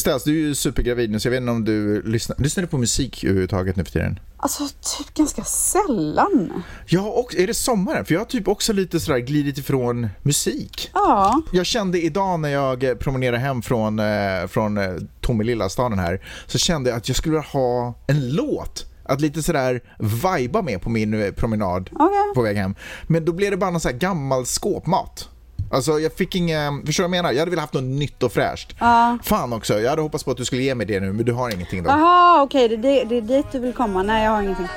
Ställs, du är ju supergravid nu så jag vet inte om du lyssnar. Lyssnar du på musik överhuvudtaget nu för tiden? Alltså typ ganska sällan. Ja, och är det sommaren? För jag har typ också lite sådär glidit ifrån musik. Ja. Jag kände idag när jag promenerade hem från, eh, från eh, Tomelilla, staden här, så kände jag att jag skulle vilja ha en låt att lite sådär viba med på min eh, promenad Okay. på väg hem. Men då blev det bara någon sån här gammal skåpmat. Alltså jag fick ingen, förstår du vad jag menar? Jag hade velat haft något nytt och fräscht. Ja. Fan också, jag hade hoppats på att du skulle ge mig det nu men du har ingenting då. Jaha, okej, det, det, det är dit du vill komma. Nej, jag har ingenting.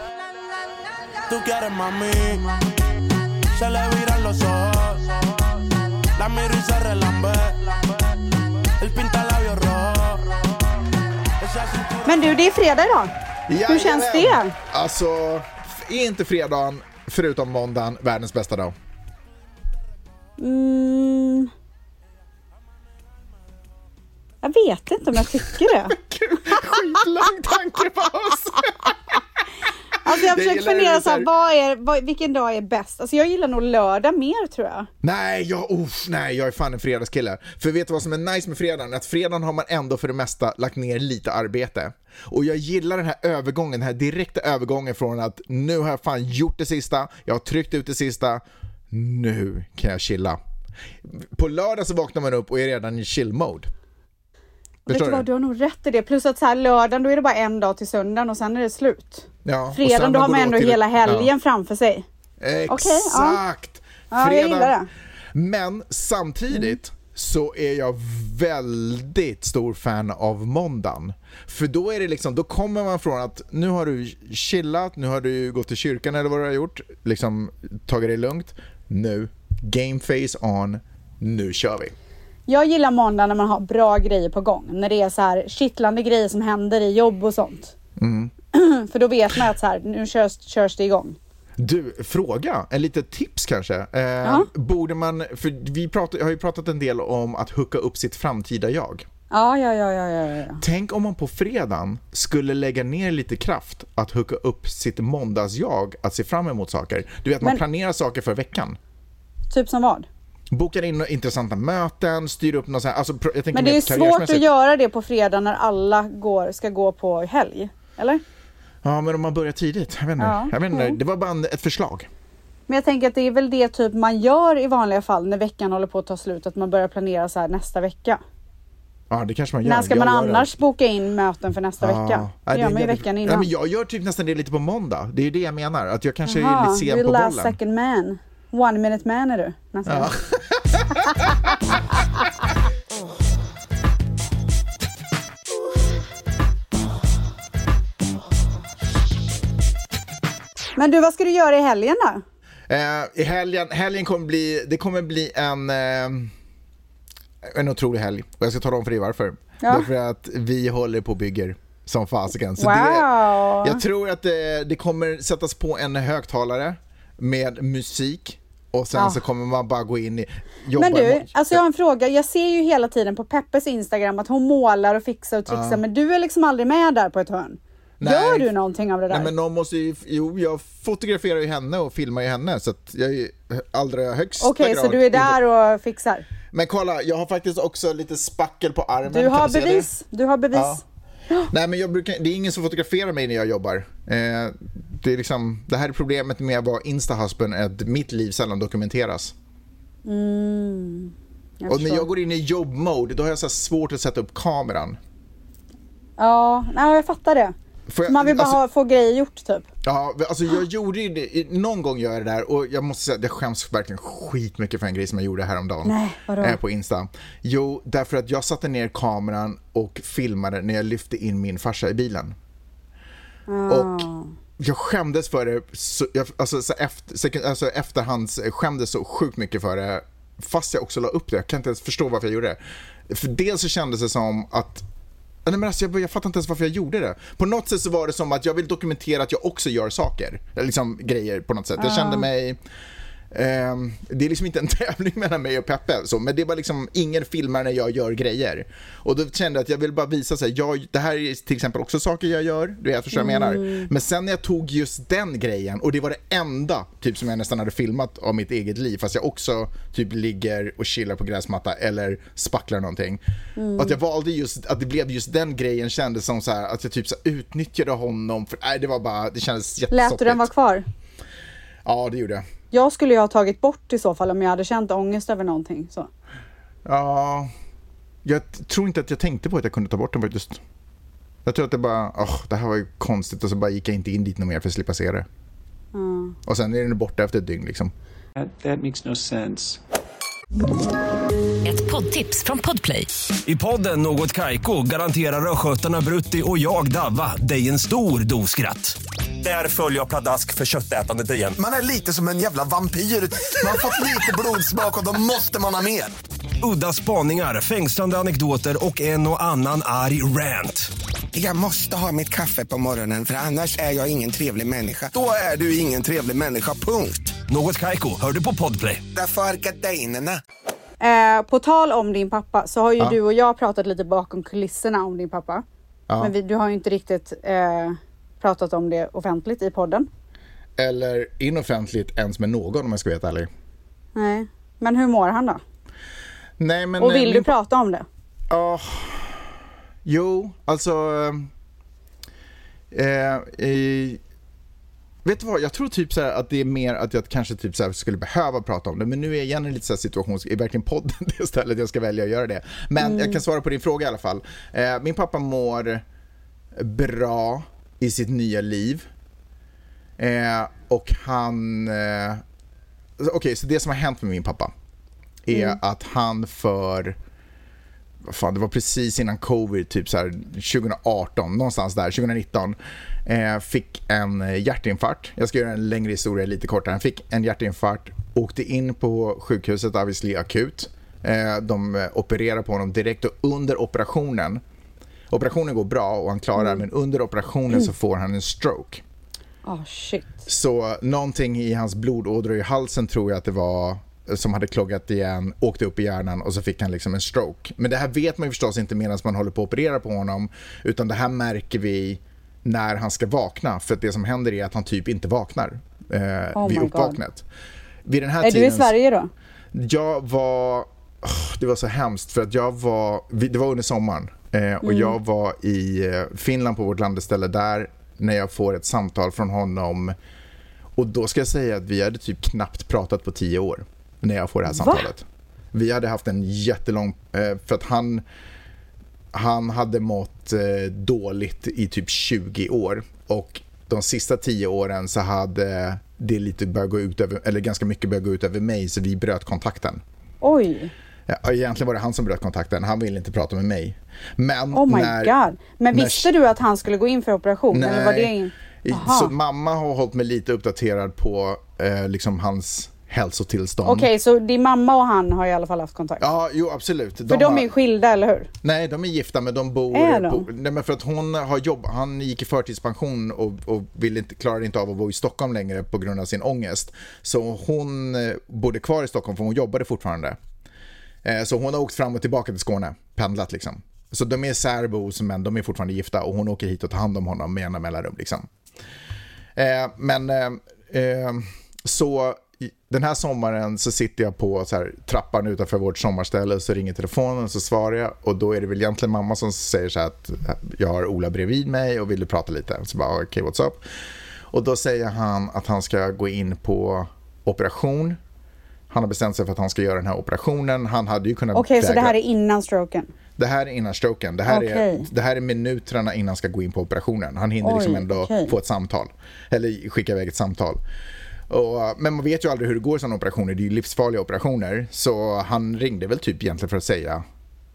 Men du, det är fredag idag. Hur känns Jajamän. det? Alltså, är inte fredagen, förutom måndagen, världens bästa dag? Mm. Jag vet inte om jag tycker det. Skitlång tankepaus! Alltså jag försöker fundera så här, vad är, vad, vilken dag är bäst? Alltså jag gillar nog lördag mer tror jag. nej, jag, uff, nej, jag är fan en fredagskille. För vet du vad som är nice med fredagen? Att fredagen har man ändå för det mesta lagt ner lite arbete. Och jag gillar den här övergången, den här direkta övergången från att nu har jag fan gjort det sista, jag har tryckt ut det sista, nu kan jag chilla. På lördag så vaknar man upp och är redan i chill-mode. Förstår du vad, du har nog rätt i det. Plus att så här lördagen, då är det bara en dag till söndagen och sen är det slut. Ja, Fredagen, då har man ändå till- hela helgen framför sig. Ja, Okej, ja. exakt! Ja, jag gillar det. Men samtidigt så är jag väldigt stor fan av måndagen. För då är det liksom, då kommer man från att nu har du chillat, nu har du gått till kyrkan eller vad du har gjort, liksom tagit det lugnt. Nu, game face on, nu kör vi. Jag gillar måndag när man har bra grejer på gång. När det är så här kittlande grejer som händer i jobb och sånt. Mm. För då vet man att så här, nu körs, körs det igång. Du, fråga, en litet tips kanske. Eh, Ja. Borde man, för vi pratar, jag har ju pratat en del om att hooka upp sitt framtida jag. Ja, ja, ja, ja, ja. Tänk om man på fredagen skulle lägga ner lite kraft att hooka upp sitt måndagsjag att se fram emot saker. Du vet, man Men- planerar saker för veckan. Typ som vad? Bokar in intressanta möten, styr upp något så här, alltså, jag tänker Men det är svårt att göra det på fredag när alla går, ska gå på helg. Eller? Ja, men om man börjar tidigt. Jag vet inte. Ja, jag vet inte. ja. Det var bara en, ett förslag. Men jag tänker att det är väl det typ man gör i vanliga fall när veckan håller på att ta slut. Att man börjar planera så här nästa vecka. Ja, det kanske man gör. När ska Jag man gör det. annars boka in möten för nästa Ja. vecka? Det gör man ju veckan Nej, innan. men jag gör typ nästan det lite på måndag. Det är det jag menar. Att jag kanske är Jaha, lite sen är på last bollen. second man. One minute man är du. nästan. Ja. Men du, vad ska du göra i helgen då? Eh, I helgen, helgen kommer bli, det kommer bli en, eh, en otrolig helg. Och jag ska tala om för dig varför. Ja. Därför att vi håller på och bygger som fasiken. Så Wow! det, jag tror att det, det kommer sättas på en högtalare med musik. Och sen Ja. så kommer man bara gå in i... Jobba Men du, alltså jag har en fråga. Jag ser ju hela tiden på Peppes Instagram att hon målar och fixar och trixar. Men du är liksom aldrig med där på ett hörn. Nej. Gör du någonting av det där? Nej men någon måste ju, jo jag fotograferar ju henne och filmar ju henne så att jag är ju allra högst Okej, så du är där och fixar? Men kolla, jag har faktiskt också lite spackel på armen. Du har bevis. Du har bevis. Ja. Nej men jag brukar, det är ingen som fotograferar mig när jag jobbar. Eh, det, är liksom, det här är problemet med att vara instahusband, att mitt liv sällan dokumenteras. Mm. Och när jag går in i jobbmode, då har jag så svårt att sätta upp kameran. Ja, nej, jag fattar det. Jag- Man vill bara alltså- ha, få grejer gjort typ. Ja, alltså jag gjorde ju det, någon gång gör jag det där och jag måste säga att jag skäms verkligen skitmycket för en grej som jag gjorde häromdagen. Nej, vadå? Eh, på Insta. Jo, därför att jag satte ner kameran och filmade när jag lyfte in min farsa i bilen. Och jag skämdes för det, så, jag, alltså, så efter, så, alltså efterhands skämdes så sjukt mycket för det. Fast jag också la upp det, jag kan inte ens förstå varför jag gjorde det. För dels så kändes det som att Nej, men alltså, jag, jag fattar inte ens varför jag gjorde det. På något sätt så var det som att jag vill dokumentera att jag också gör saker. Liksom grejer på något sätt. Jag kände mig... Eh, det är liksom inte en tävling mellan mig och Peppe, så, men det är bara liksom ingen filmar när jag gör grejer. Och då kände jag att jag vill bara visa sig, jag, det här är till exempel också saker jag gör, du vet vad jag menar. Mm. Men sen när jag tog just den grejen, och det var det enda typ som jag nästan hade filmat av mitt eget liv, fast jag också typ ligger och chillar på gräsmatta eller spacklar någonting. Mm. Att jag valde just, att det blev just den grejen kändes som så här, att jag typ så här, utnyttjade honom, för nej, det var bara, det kändes jättesoppigt. Lät du den vara kvar? Ja, det gjorde jag. Jag skulle ju ha tagit bort i så fall om jag hade känt ångest över någonting. Så. Ja, jag tror inte att jag tänkte på att jag kunde ta bort den faktiskt. Jag tror att det bara, åh, det här var ju konstigt och så bara gick jag inte in dit något mer för att slippa se det. Och sen är den borta efter ett dygn liksom. That, that makes no sense. Ett poddtips från Podplay. I podden Något Kaiko garanterar östgötarna Brutti och jag, Davva, dig en stor dos skratt. Där följer jag pladask för köttätandet igen. Man är lite som en jävla vampyr. Man har fått lite blodsmak och då måste man ha mer. Udda spaningar, fängslande anekdoter och en och annan arg rant. Jag måste ha mitt kaffe på morgonen för annars är jag ingen trevlig människa. Då är du ingen trevlig människa, punkt. Något Kaiko, hör du på Podplay. Därför är gardinerna. Eh, på tal om din pappa så har ju Ja. du och jag pratat lite bakom kulisserna om din pappa. Ja. Men vi, du har ju inte riktigt eh, pratat om det offentligt i podden. Eller inoffentligt ens med någon om jag ska vara helt ärlig. Nej. Men hur mår han då? Nej, men, Och eh, vill du min- prata om det? Ja, jo, alltså... Eh, eh, vet du vad, jag tror typ så att det är mer att jag kanske typ så skulle behöva prata om det. Men nu är jag igen i lite så här situation, är verkligen podden det stället jag ska välja att göra det? Men jag kan svara på din fråga i alla fall. Eh, min pappa mår bra i sitt nya liv. Eh, och han... Eh, Okej, så det som har hänt med min pappa är att han för vad fan, det var precis innan covid, typ så här 2018, någonstans där, 2019, eh, fick en eh, hjärtinfarkt. Jag ska göra en längre historia lite kortare. Han fick en hjärtinfarkt, åkte in på sjukhuset, obviously akut. Eh, de eh, opererar på honom direkt och under operationen, operationen går bra och han klarar, men under operationen så får han en stroke. Oh shit. Så någonting i hans blodådror i halsen tror jag att det var som hade kloggat igen, åkte upp i hjärnan och så fick han liksom en stroke. Men det här vet man ju förstås inte medan man håller på att operera på honom utan det här märker vi när han ska vakna för det som händer är att han typ inte vaknar eh, Oh vid my uppvaknat. Vid den här Är du i tiden- Sverige då? jag var... åh, Det var så hemskt för att jag var... Det var under sommaren. Eh, och jag var i eh, Finland på vårt landställe där när jag får ett samtal från honom. Och då ska jag säga att vi hade typ knappt pratat på tio år när jag får det här samtalet. Vi hade haft en jättelång... Eh, för att han... Han hade mått eh, dåligt i typ 20 år och de sista 10 åren så hade det lite börjat gå ut över, eller ganska mycket börjat gå ut över mig så vi bröt kontakten. Oj. Ja, egentligen var det han som bröt kontakten, han ville inte prata med mig. Men Oh my när, god. Men när- visste du att han skulle gå in för operation? Eller var det in... Aha. Så mamma har hållit mig lite uppdaterad på eh, liksom hans hälsotillstånd. Okej, så din mamma och han har i alla fall haft kontakt? Ja, jo absolut. För de har- är skilda, eller hur? Nej, de är gifta men de bor... Är de? På, nej, men för att hon har jobb, han gick i förtidspension och, och vill inte, klarade inte av att bo i Stockholm längre på grund av sin ångest. Så hon eh, bodde kvar i Stockholm för hon jobbade fortfarande. Eh, så hon har åkt fram och tillbaka till Skåne, pendlat liksom. Så de är särbos men de är fortfarande gifta och hon åker hit och tar hand om honom med jämna mellanrum liksom. Eh, men eh, så den här sommaren så sitter jag på så här, trappan utanför vårt sommarställe och så ringer telefonen och så svarar jag och då är det väl egentligen mamma som säger så här att jag har Ola bredvid mig och vill du prata lite? Så bara okej, okay, what's up? Och då säger han att han ska gå in på operation. Han har bestämt sig för att han ska göra den här operationen. Han hade ju kunnat Okej, så det här är innan stroken? det här är innan stroken. Det här, är, Okej. det här är minuterna innan han ska gå in på operationen. Han hinner Oj, liksom ändå okej. få ett samtal. Eller skicka iväg ett samtal. Och, men man vet ju aldrig hur det går i sådana operationer. Det är ju livsfarliga operationer. Så han ringde väl typ egentligen för att säga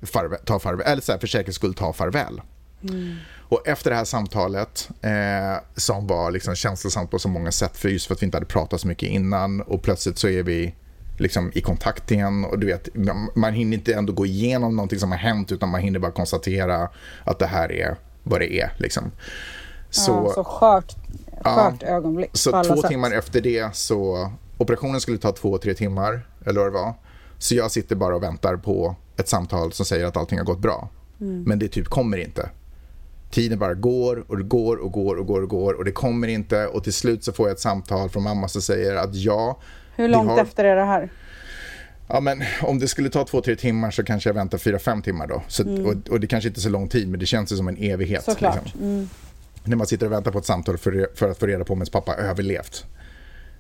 farväl, ta farväl, eller så här, för säkerhets skull ta farväl. Och efter det här samtalet, eh, som var liksom känslosamt på så många sätt, för just för att vi inte hade pratat så mycket innan och plötsligt så är vi liksom i kontakt igen och du vet, man, hinner inte ändå gå igenom någonting som har hänt utan man hinner bara konstatera att det här är vad det är. Liksom. Så, ja, så skört, Ja. skört ögonblick på så två sätt. timmar efter det så operationen skulle ta två, tre timmar eller vad det var. Så jag sitter bara och väntar på ett samtal som säger att allting har gått bra. Men det typ kommer inte. Tiden bara går och det går och går och går och går och det kommer inte och till slut så får jag ett samtal från mamma som säger att ja, Hur långt har- efter är det här? Ja, men om det skulle ta två, tre timmar så kanske jag väntar fyra, fem timmar då. Så, och, och det kanske inte är så lång tid, men det känns ju som en evighet. Såklart. Liksom. När man sitter och väntar på ett samtal för, för att få reda på om ens pappa har överlevt.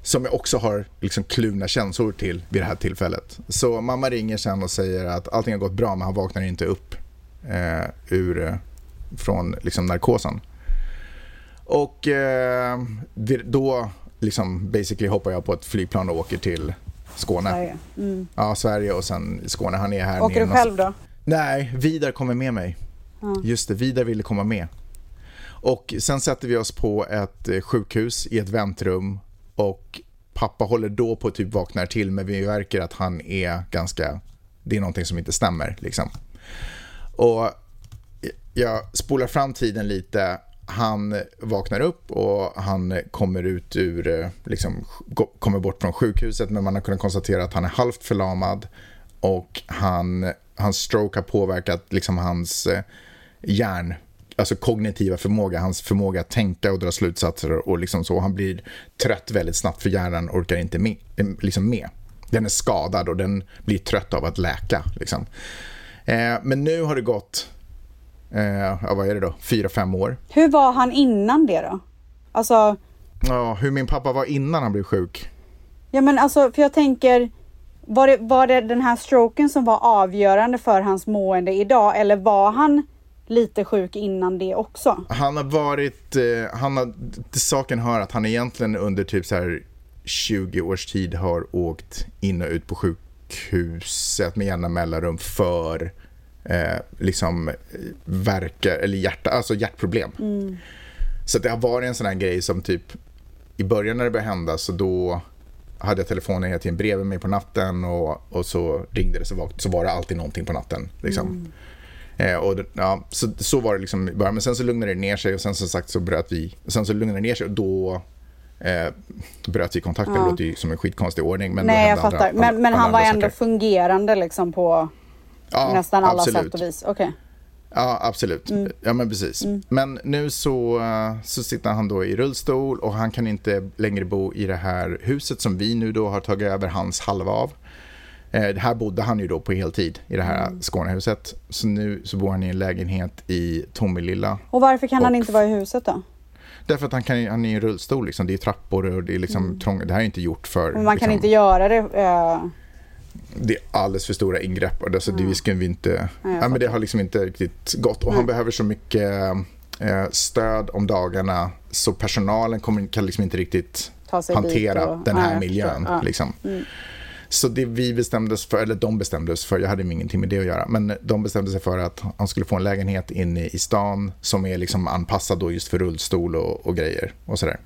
Som jag också har liksom kluvna känslor till vid det här tillfället. Så mamma ringer sen och säger att allting har gått bra, men han vaknar inte upp eh, ur, eh, från liksom, narkosen. Och eh, då liksom basically hoppar jag på ett flygplan och åker till Skåne. Sverige. Mm. Ja, Sverige och sen Skåne. Han är här Åker du själv då? Nej, Vidar kommer med mig. Just det, Vidar ville komma med. Och sen sätter vi oss på ett eh, sjukhus i ett väntrum och pappa håller då på att typ vaknar till men vi märker att han är ganska, det är någonting som inte stämmer liksom. Och jag spolar fram tiden lite. Han vaknar upp och han kommer ut ur, eh, liksom, kommer bort från sjukhuset men man har kunnat konstatera att han är halvt förlamad och han, hans stroke har påverkat liksom hans eh, hjärn, alltså kognitiva förmåga, hans förmåga att tänka och dra slutsatser och liksom så. Han blir trött väldigt snabbt för hjärnan orkar inte med, liksom med. Den är skadad och den blir trött av att läka. Liksom. Eh, men nu har det gått, eh, ja, vad är det då, fyra, fem år. Hur var han innan det då? Alltså, Ja, hur min pappa var innan han blev sjuk. ja men alltså för jag tänker var det, var det den här stroken som var avgörande för hans mående idag eller var han lite sjuk innan det också? Han har varit, eh, han har, saken hör att han egentligen under typ så här 20 års tid har åkt in och ut på sjukhuset med jämna mellanrum för eh, liksom eh, verkar, eller hjärta, alltså hjärtproblem. Så att det har varit en sån här grej som typ i början när det började hända så då hade jag telefonen hela tiden bredvid mig på natten och, och så ringde det så var, så var det alltid någonting på natten. Liksom. Eh, och ja, så, så var det liksom i början. Men sen så lugnade det ner sig och sen som sagt så bröt vi. Sen så lugnade det ner sig och då eh, bröt vi kontakten. Det låter ju som en skitkonstig ordning. Men Nej jag hände andra- fattar. Men, men andra han var ändå saker. fungerande liksom på Ja, nästan alla absolut. sätt och vis. Okej. Ja, absolut. Mm. Ja, men precis. Men nu så, eh, så sitter han då i rullstol och han kan inte längre bo i det här huset som vi nu då har tagit över hans halva av. Eh, här bodde han ju då på heltid i det här Mm. Skånehuset. Så nu så bor han i en lägenhet i Tomelilla. Och varför kan han Och- inte vara i huset då? Därför att han, kan, han är i en rullstol, liksom. det är trappor och det är liksom trångt. Det här är inte gjort för... Men Mm. man kan liksom, inte göra det. eh, Det är alldeles för stora ingrepp och det, så det vi inte... jag Ja, men det har liksom inte riktigt gått. Och han behöver så mycket eh, stöd om dagarna så personalen kommer, kan liksom inte riktigt hantera och- den ja, här jag miljön. förstår. Ja. Mm. Liksom. Så det vi bestämdes för, eller de bestämdes för, jag hade ingenting med det att göra, men de bestämde sig för att han skulle få en lägenhet inne i stan som är liksom anpassad då just för rullstol och, och grejer och sådär.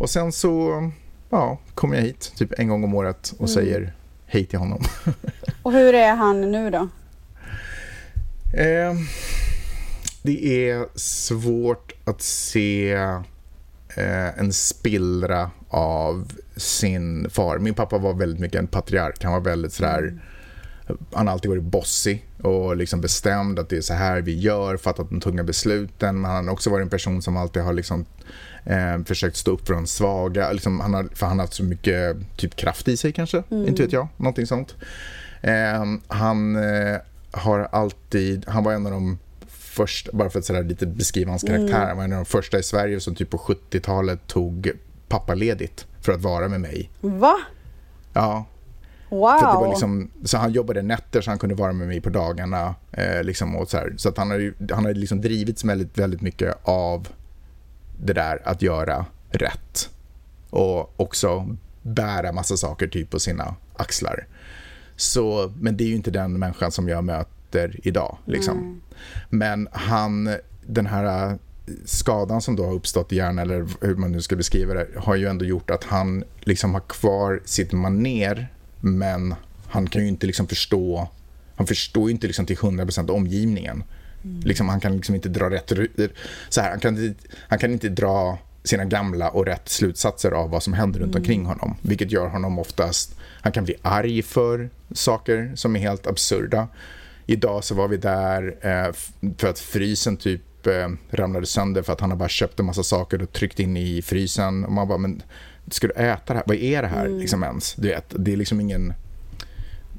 Och sen så ja, kommer jag hit typ en gång om året Mm. och säger hej till honom. Och hur är han nu då? Eh, det är svårt att se eh, en spillra av sin far. Min pappa var väldigt mycket en patriark. Han var väldigt sådär, han har alltid varit bossig och liksom bestämd att det är så här vi gör, fattat de tunga besluten. Men han har också varit en person som alltid har liksom, eh, försökt stå upp för de svaga. Liksom, han har, för han har haft så mycket typ kraft i sig kanske, inte vet jag, någonting sånt. Eh, han eh, har alltid, han var en av de första, bara för att sådär lite beskriva hans karaktär, han var en av de första i Sverige som typ på 70-talet tog pappaledigt för att vara med mig. Va? Ja, Wow! för det var liksom, så han jobbade nätter så han kunde vara med mig på dagarna. Eh, liksom, och så här. så att han har, ju- han har liksom drivits väldigt, väldigt mycket av det där att göra rätt. Och också bära massa saker typ på sina axlar. Så, men det är ju inte den människan som jag möter idag. Liksom. Men han, den här eh, skadan som då har uppstått i hjärnan, eller hur man nu ska beskriva det, har ju ändå gjort att han liksom har kvar sitt maner men han kan ju inte liksom förstå, han förstår ju inte liksom till 100% omgivningen. Liksom, han kan liksom inte dra rätt så här, han, kan inte, han kan inte dra sina gamla och rätt slutsatser av vad som händer runt omkring honom. Vilket gör honom oftast, han kan bli arg för saker som är helt absurda. Idag så var vi där eh, för att frysen typ eh, ramlade sönder för att han har bara köpt en massa saker och tryckt in i frysen. Och man bara, men ska du äta det här? Vad är det här liksom ens? Du vet, det är liksom ingen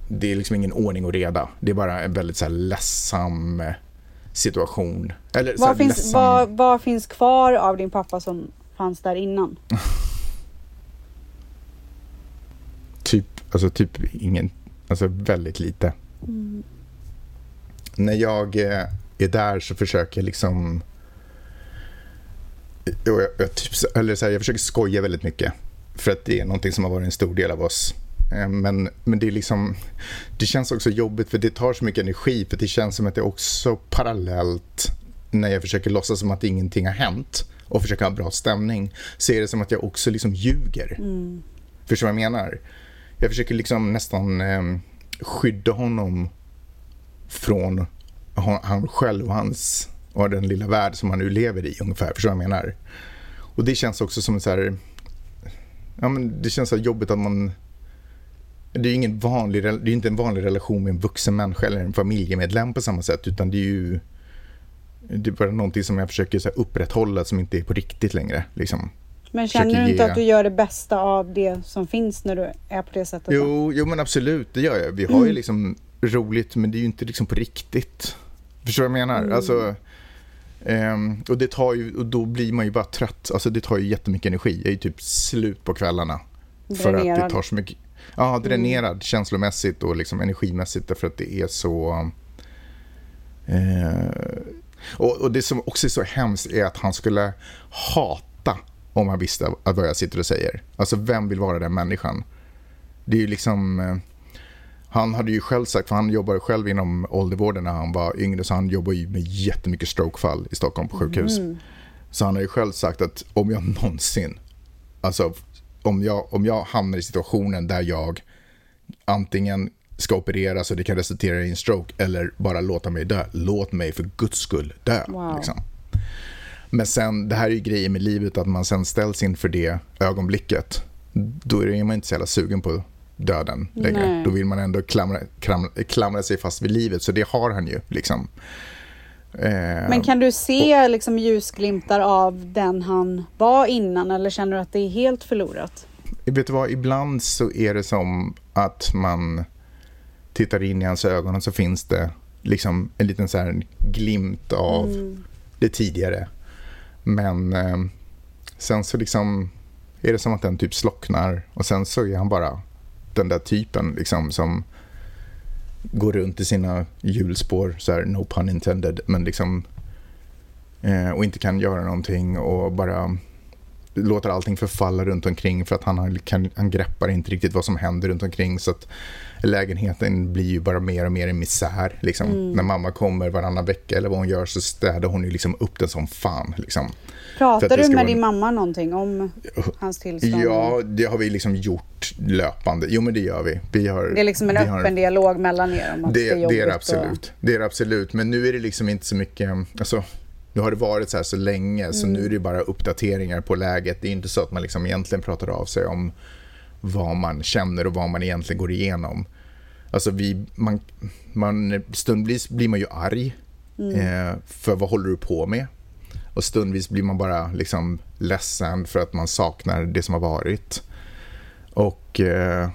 det är liksom ingen ordning och reda. Det är bara en väldigt så här ledsam eh, situation. Eller, Vad finns, ledsam... vad, vad finns kvar av din pappa som fanns där innan? Typ, alltså typ ingen, alltså väldigt lite. När jag eh, är där så försöker jag liksom, jag, jag, typ, eller så här, jag försöker skoja väldigt mycket. För att det är någonting som har varit en stor del av oss. Eh, Men, men det är liksom, det känns också jobbigt för det tar så mycket energi. För det känns som att det också parallellt när jag försöker låtsas som att ingenting har hänt och försöker ha bra stämning så är det som att jag också liksom ljuger. Förstår du vad jag menar? Jag försöker liksom nästan eh, skydda honom från hon, han själv och hans och den lilla värld som han nu lever i ungefär. Förstår du vad jag menar? Och det känns också som så här, ja men det känns så jobbigt att man det är ingen vanlig, det är inte en vanlig relation med en vuxen människa eller en familjemedlem på samma sätt utan det är ju det är bara någonting som jag försöker så upprätthålla som inte är på riktigt längre. Liksom. Men känner du inte ge- att du gör det bästa av det som finns när du är på det sättet? Jo, jo, men absolut, det gör jag. Vi har ju liksom roligt, men det är ju inte liksom på riktigt. Förstår du vad jag menar? Alltså, ehm, och, det tar ju, och då blir man ju bara trött. Alltså, det tar ju jättemycket energi. Jag är ju typ slut på kvällarna. För att Dränerad. det tar så mycket... Ja, dränerad känslomässigt och liksom energimässigt därför att det är så... Eh, och, och det som också är så hemskt är att han skulle hata om han visste att vad jag sitter och säger. Alltså vem vill vara den människan? Det är ju liksom... Han hade ju själv sagt, för han jobbar själv inom åldervården när han var yngre, så han jobbar ju med jättemycket strokefall i Stockholm på sjukhus. Så han har ju själv sagt att om jag någonsin, alltså om jag, om jag hamnar i situationen där jag antingen ska opereras och det kan resultera i en stroke eller bara låta mig dö, låt mig för guds skull dö. Wow. Liksom. Men sen, det här är ju grejer med livet, att man sen ställs inför det ögonblicket, då är man inte så jävla sugen på döden längre. Nej. Då vill man ändå klamra, klamra, klamra sig fast vid livet, så det har han ju. Liksom. Eh, Men kan du se liksom ljusglimtar av den han var innan eller känner du att det är helt förlorat? Vet du vad, ibland så är det som att man tittar in i hans ögon och så finns det liksom en liten så här glimt av det tidigare. Men eh, sen så liksom är det som att den typ slocknar och sen så är han bara den där typen liksom som går runt i sina hjulspår, så här, no pun intended, men liksom eh, och inte kan göra någonting och bara låter allting förfalla runt omkring för att han, kan, han greppar inte riktigt vad som händer runt omkring så att lägenheten blir ju bara mer och mer en misär. Liksom. När mamma kommer varannan vecka eller vad hon gör så städar hon ju liksom upp den som fan. Liksom. Pratar du med vara din mamma någonting om hans tillstånd? Ja, det har vi liksom gjort löpande. Jo, men det gör vi. vi har, Det är liksom en öppen har, dialog mellan er om att det, det, är det är det och- absolut. Det är det absolut. Men nu är det liksom inte så mycket... Alltså, nu har det varit så här så länge, så Mm. nu är det bara uppdateringar på läget. Det är inte så att man liksom egentligen pratar av sig om vad man känner och vad man egentligen går igenom. Alltså vi, man, man, stundvis blir man ju arg. Eh, för vad håller du på med? Och stundvis blir man bara liksom ledsen för att man saknar det som har varit. Och eh,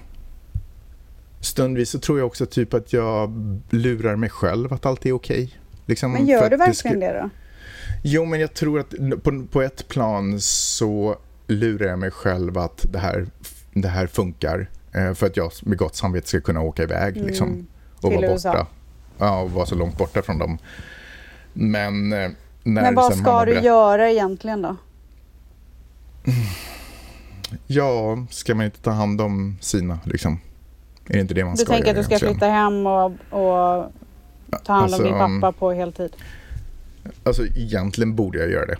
stundvis så tror jag också typ att jag lurar mig själv att allt är okej. Liksom, Men gör du det verkligen ska- det då? Jo, men jag tror att på, på ett plan så lurar jag mig själv att det här, det här funkar. Eh, för att jag med gott samvete ska kunna åka iväg liksom, och Mm. Till vara USA. borta. Ja, och vara så långt borta från dem. Men eh, när Men vad ska du berätt- göra egentligen då? Ja, ska man inte ta hand om sina liksom? Är det inte det man Du ska tänker att du ska egentligen? flytta hem och, och ta hand Alltså, om din um, pappa på heltid? Alltså egentligen borde jag göra det.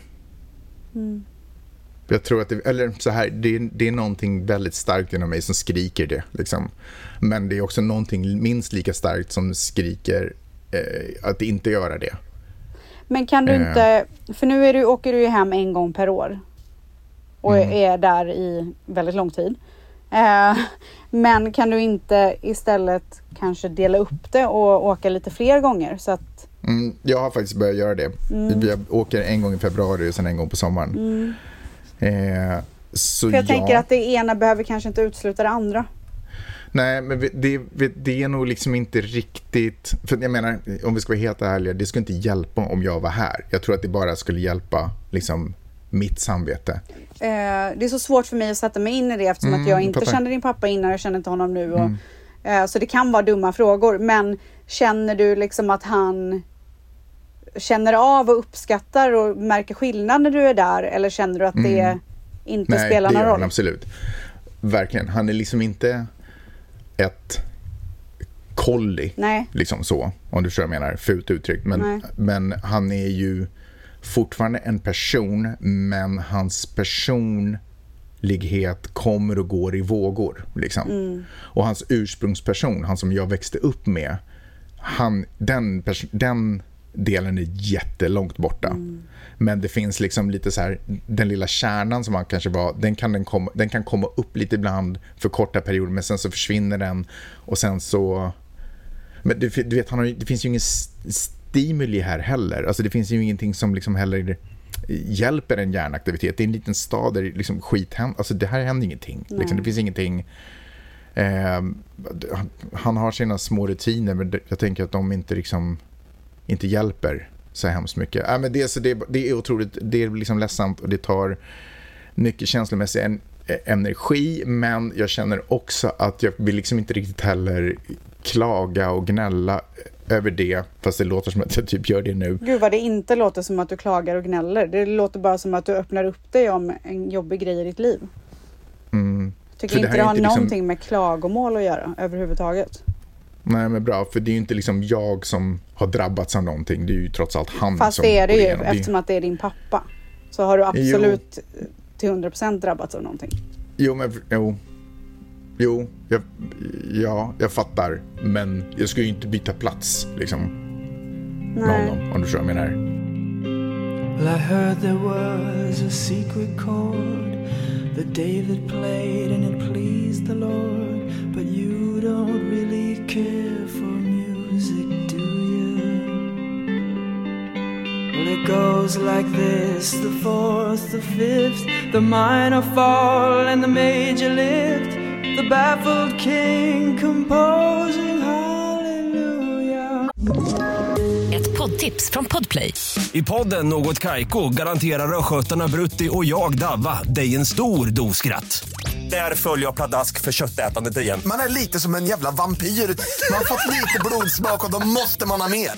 Mm. Jag tror att det, eller så här, det, är- det är någonting väldigt starkt inom mig som skriker det. Liksom. Men det är också någonting minst lika starkt som skriker eh, att inte göra det. Men kan du Eh. inte, för nu är du, åker du ju hem en gång per år. och Mm. är där i väldigt lång tid. Eh, men kan du inte istället kanske dela upp det och åka lite fler gånger så att Mm, jag har faktiskt börjat göra det. Jag åker en gång i februari och sen en gång på sommaren. Eh, så för jag ja. tänker att det ena behöver kanske inte utesluta det andra. Nej, men det, det är nog liksom inte riktigt... För jag menar, om vi ska vara helt ärliga, det skulle inte hjälpa om jag var här. Jag tror att det bara skulle hjälpa liksom, mitt samvete. Eh, det är så svårt för mig att sätta mig in i det eftersom att jag inte fattar. känner din pappa innan, jag känner inte honom nu. Och, eh, så det kan vara dumma frågor. Men känner du liksom att han känner av och uppskattar och märker skillnad när du är där? Eller känner du att det inte Nej, spelar någon roll? absolut. Verkligen. Han är liksom inte ett kolli, Nej. liksom så, om du förstår vad jag menar, fult uttryckt. Nej. Men, men han är ju fortfarande en person, men hans personlighet kommer och går i vågor. Liksom. Mm. Och hans ursprungsperson, han som jag växte upp med, han, den, den delen är jättelångt borta. Mm. Men det finns liksom lite så här, den lilla kärnan som han kanske var, den kan, den, komma, den kan komma upp lite ibland för korta perioder, men sen så försvinner den och sen så... Men du, du vet, han har, det finns ju ingen stimuli här heller. Alltså det finns ju ingenting som liksom heller hjälper en hjärnaktivitet. Det är en liten stad där liksom skit händer. Alltså det här händer ingenting. Liksom, det finns ingenting... Eh, han- har sina små rutiner, men jag tänker att de inte liksom inte hjälper så hemskt mycket. Äh, men det, så det, det är otroligt, det är liksom ledsamt och det tar mycket känslomässig en, energi, men jag känner också att jag vill liksom inte riktigt heller klaga och gnälla över det, fast det låter som att jag typ gör det nu. Gud vad det inte låter som att du klagar och gnäller. Det låter bara som att du öppnar upp dig om en jobbig grej i ditt liv. Mm. Jag tycker det inte det är har inte liksom- någonting med klagomål att göra överhuvudtaget. Nej, men bra, för det är ju inte liksom jag som har drabbats av någonting, det är ju trots allt han Fast som det är det ju igenom eftersom att det är din pappa. Så har du absolut till 100% drabbats av någonting. Jo, men jo. Jo, jag, ja, jag fattar. Men jag ska ju inte byta plats liksom, med Nej. honom, om du förstår vad jag menar. Well, I heard there was a secret chord that David played and it pleased the Lord. But you don't really Well, it goes like this the fourth, the fifth, the minor fall, and the major lift. The baffled king composing hallelujah. Ett poddtips från Podplay. I podden Något Kaiko garanterar östgötarna Brutti och jag, Davva, dig en stor dos skratt. Där följer jag pladask för köttätandet igen. Man är lite som en jävla vampyr. Man har fått lite blodsmak och då måste man ha mer.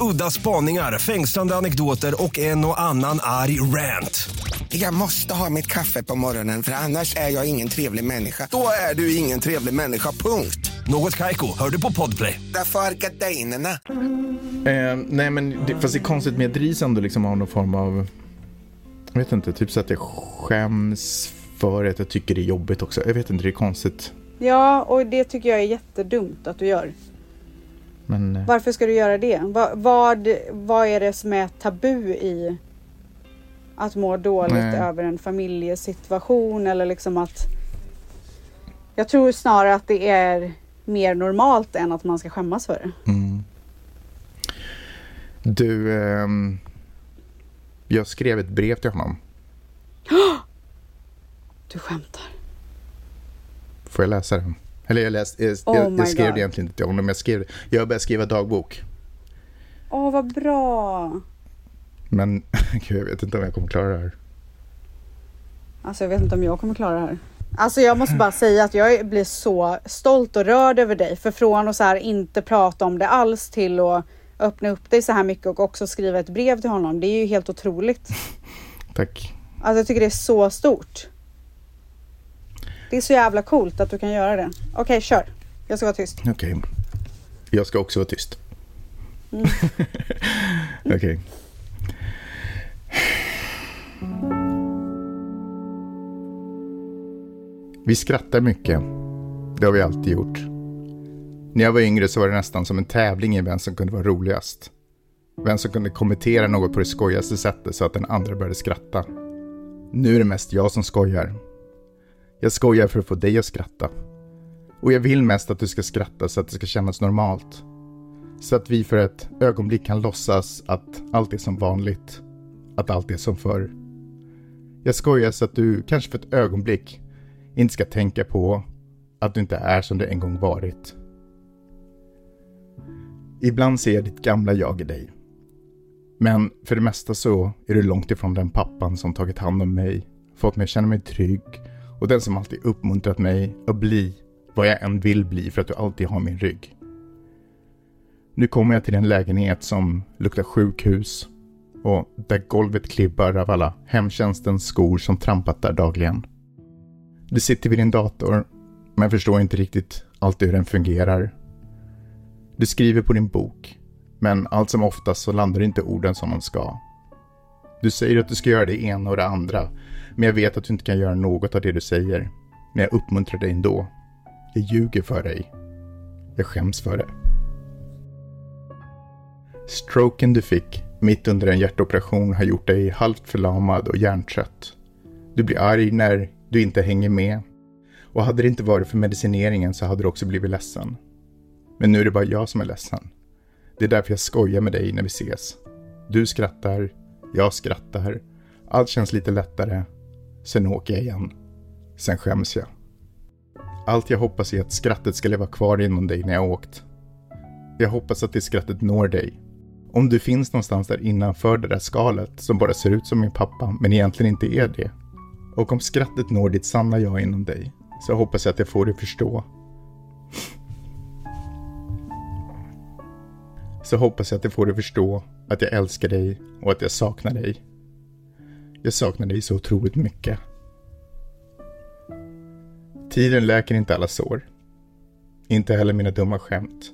Udda spaningar, fängslande anekdoter och en och annan arg rant. Jag måste ha mitt kaffe på morgonen för annars är jag ingen trevlig människa. Då är du ingen trevlig människa, punkt. Något Kaiko, hör du på Podplay. Därför är gardinerna. Eh, nej, men det, fast det är konstigt med Dries ändå liksom har någon form av... Jag vet inte, typ så att jag skäms för att jag tycker det är jobbigt också. Jag vet inte, det är konstigt. Ja, och det tycker jag är jättedumt att du gör. Men... eh, Varför ska du göra det? Va, vad, vad är det som är tabu i att må dåligt Nej. över en familjesituation eller liksom att... Jag tror snarare att det är mer normalt än att man ska skämmas för det. Mm. Du, ehm, jag skrev ett brev till honom. Du skämtar. Får jag läsa den? Eller jag, läste, jag, Oh jag, jag skrev God. det egentligen inte till honom. Jag, skrev, jag börjat skriva dagbok. Åh, vad bra. Men gud, jag vet inte om jag kommer klara det här. Alltså jag vet inte om jag kommer klara det här. Alltså jag måste bara säga att jag blir så stolt och rörd över dig. För från att så här inte prata om det alls till att öppna upp dig så här mycket och också skriva ett brev till honom. Det är ju helt otroligt. Tack. Alltså jag tycker det är så stort. Det är så jävla coolt att du kan göra det. Okej, kör. Jag ska vara tyst. Okej. Jag ska också vara tyst. Mm. Okej. Vi skrattar mycket. Det har vi alltid gjort. När jag var yngre så var det nästan som en tävling i vem som kunde vara roligast. Vem som kunde kommentera något på det skojigaste sättet så att den andra började skratta. Nu är det mest jag som skojar. Jag skojar för att få dig att skratta. Och jag vill mest att du ska skratta så att det ska kännas normalt. Så att vi för ett ögonblick kan låtsas att allt är som vanligt. Att allt är som förr. Jag skojar så att du kanske för ett ögonblick inte ska tänka på att du inte är som du en gång varit. Ibland ser jag ditt gamla jag i dig. Men för det mesta så är du långt ifrån den pappan som tagit hand om mig, fått mig att känna mig trygg och den som alltid uppmuntrat mig att bli vad jag än vill bli för att du alltid har min rygg. Nu kommer jag till en lägenhet som luktar sjukhus och där golvet klibbar av alla hemtjänstens skor som trampat där dagligen. Du sitter vid din dator men förstår inte riktigt alltid hur den fungerar. Du skriver på din bok men allt som oftast så landar inte orden som de ska. Du säger att du ska göra det ena och det andra, men jag vet att du inte kan göra något av det du säger. Men jag uppmuntrar dig ändå. Jag ljuger för dig. Jag skäms för det. Stroken du fick mitt under en hjärtoperation har gjort dig halvt förlamad och hjärntrött. Du blir arg när du inte hänger med. Och hade det inte varit för medicineringen så hade du också blivit ledsen. Men nu är det bara jag som är ledsen. Det är därför jag skojar med dig när vi ses. Du skrattar, jag skrattar, allt känns lite lättare. Sen åker jag igen. Sen skäms jag. Allt jag hoppas är att skrattet ska leva kvar inom dig när jag åkt. Jag hoppas att det skrattet når dig. Om du finns någonstans där innanför det där skalet som bara ser ut som min pappa men egentligen inte är det. Och om skrattet når ditt sanna jag inom dig så hoppas jag att jag får dig förstå så hoppas jag att jag får dig förstå att jag älskar dig och att jag saknar dig. Jag saknar dig så otroligt mycket. Tiden läker inte alla sår. Inte heller mina dumma skämt.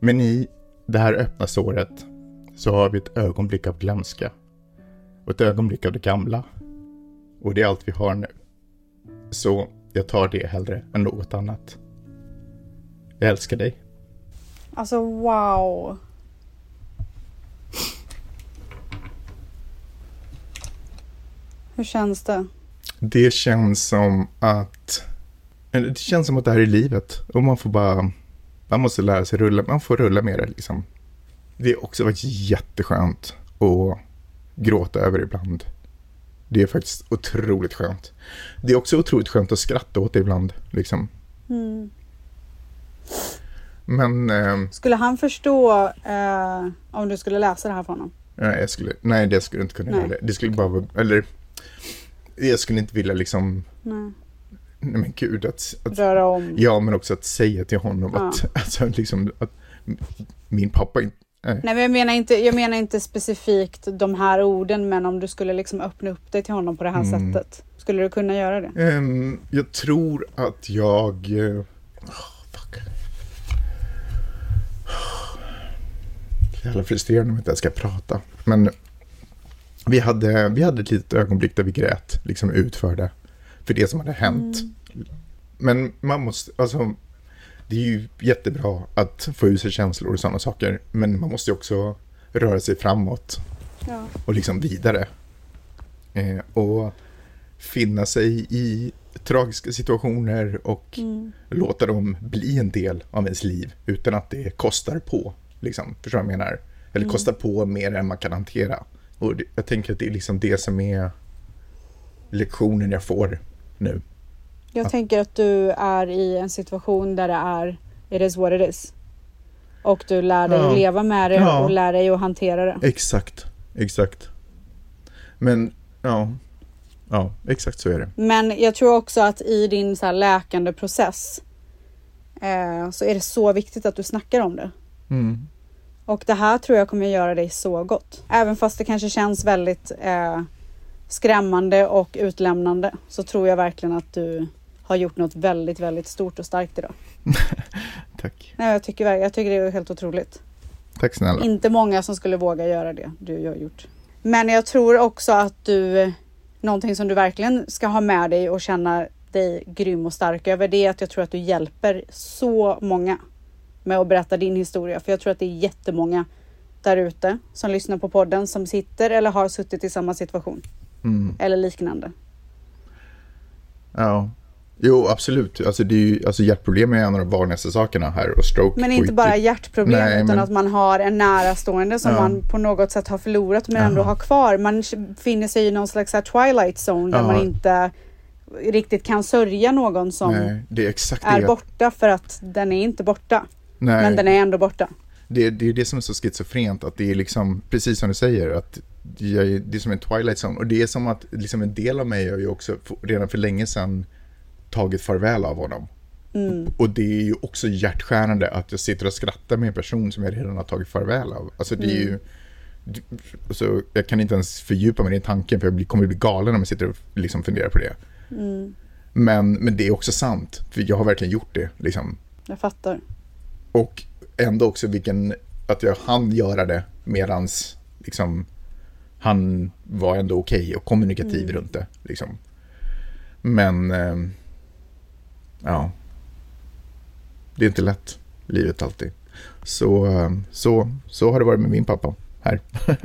Men i det här öppna såret så har vi ett ögonblick av glömska. Och ett ögonblick av det gamla. Och det är allt vi har nu. Så jag tar det hellre än något annat. Jag älskar dig. Alltså wow. Hur känns det? Det känns som att... Det känns som att det här är livet. Och man får bara... Man måste lära sig rulla. Man får rulla med det liksom. Det är också faktiskt jätteskönt att gråta över ibland. Det är faktiskt otroligt skönt. Det är också otroligt skönt att skratta åt det ibland. Liksom. Mm. Men... Eh, Skulle han förstå eh, om du skulle läsa det här för honom? nej, jag skulle, nej, det skulle jag inte kunna Nej. göra. Det. det skulle bara vara... Eller... Jag skulle inte vilja liksom... Nej. Nej men gud, att... att Röra om? Ja, men också att säga till honom Ja. att, alltså, liksom, att min pappa inte... Nej. Nej men jag menar, inte, jag menar inte specifikt de här orden men om du skulle liksom öppna upp dig till honom på det här Mm. sättet. Skulle du kunna göra det? Ehm, jag tror att jag... åh, fuck. Jävla frustrerande om jag inte ens ska prata. Men vi hade, vi hade ett litet ögonblick där vi grät liksom för det. För det som hade hänt. Men man måste, alltså, det är ju jättebra att få ut sig känslor och sådana saker. Men man måste också röra sig framåt Ja. och liksom vidare. Eh, och finna sig i tragiska situationer och Mm. låta dem bli en del av ens liv utan att det kostar på. Liksom, förstår du vad jag menar? Eller Mm. kostar på mer än man kan hantera. Och jag tänker att det är liksom det som är lektionen jag får nu. Jag tänker att du är i en situation där det är it is what it is. Och du lär dig Ja. att leva med det Ja. och lär dig att hantera det. Exakt, exakt. Men, ja. Ja, exakt så är det. Men jag tror också att i din så här läkande process eh, så är det så viktigt att du snackar om det. Mm. Och det här tror jag kommer göra dig så gott. Även fast det kanske känns väldigt eh, skrämmande och utlämnande så tror jag verkligen att du har gjort något väldigt, väldigt stort och starkt idag. Tack. Nej, jag, tycker, jag tycker det är helt otroligt. Tack snälla. Inte många som skulle våga göra det du har gjort. Men jag tror också att du, någonting som du verkligen ska ha med dig och känna dig grym och stark över det är att jag tror att du hjälper så många med att berätta din historia. För jag tror att det är jättemånga där ute som lyssnar på podden som sitter eller har suttit i samma situation. Mm. eller liknande. Ja. Jo, absolut. Alltså, det är ju, alltså, hjärtproblem är en av de vanligaste sakerna här och stroke. Men inte bara hjärtproblem Nej, utan men- att man har en närastående som Ja. man på något sätt har förlorat men ändå Jaha. har kvar. Man finner sig i någon slags här twilight zone där Ja. man inte riktigt kan sörja någon som Nej, är är borta för att den är inte borta. Nej. Men den är ändå borta. Det, det är det som är så schizofrent, att det är liksom, precis som du säger, att jag, det är som en twilight zone. Och det är som att liksom en del av mig har ju också redan för länge sedan tagit farväl av honom. Och det är ju också hjärtskärande att jag sitter och skrattar med en person som jag redan har tagit farväl av. Alltså det är ju... det- Alltså, jag kan inte ens fördjupa mig i tanken för jag blir, kommer bli galen om jag sitter och liksom funderar på det. Men, men det är också sant, för jag har verkligen gjort det. Liksom. Jag fattar. Och ändå också vilken, att jag hann göra det medans liksom, han var ändå okej och kommunikativ runt det. Liksom. Men, ehm, ja. Det är inte lätt, livet alltid. Så, ehm, så, så har det varit med min pappa här.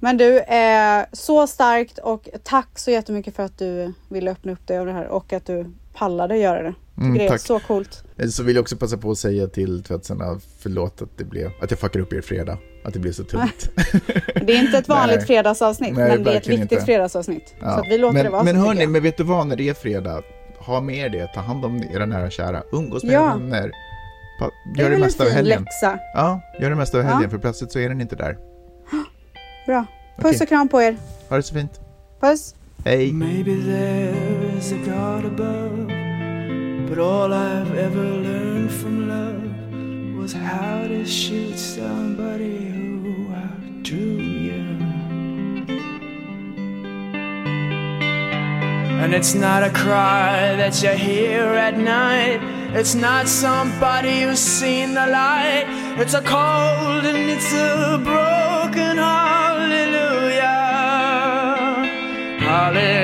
Men du, är så starkt och tack så jättemycket för att du ville öppna upp dig över det här och att du pallade göra det. Mm, det är tack. så coolt. Så vill jag också passa på att säga till tvättsarna, förlåt att det blev, att jag fuckar upp er fredag. Att det blev så tungt. Det är inte ett vanligt Nej. fredagsavsnitt Nej, men det är ett verkligen viktigt inte. fredagsavsnitt. Ja. Så att vi låter men, det vara Men så hörni, jag. men vet du vad, när det är fredag, ha med er det, ta hand om era nära och kära, umgås med Ja. era vänner. Det Gör det en mesta av helgen. läxa. Ja, gör det mesta av Ja. helgen, för plötsligt så är den inte där. Bra. Puss Okej. och kram på er. Ha det så fint. Puss. Hej! But all I've ever learned from love was how to shoot somebody who outdrew you. And it's not a cry that you hear at night. It's not somebody who's seen the light. It's a cold and it's a broken hallelujah. Hallelujah.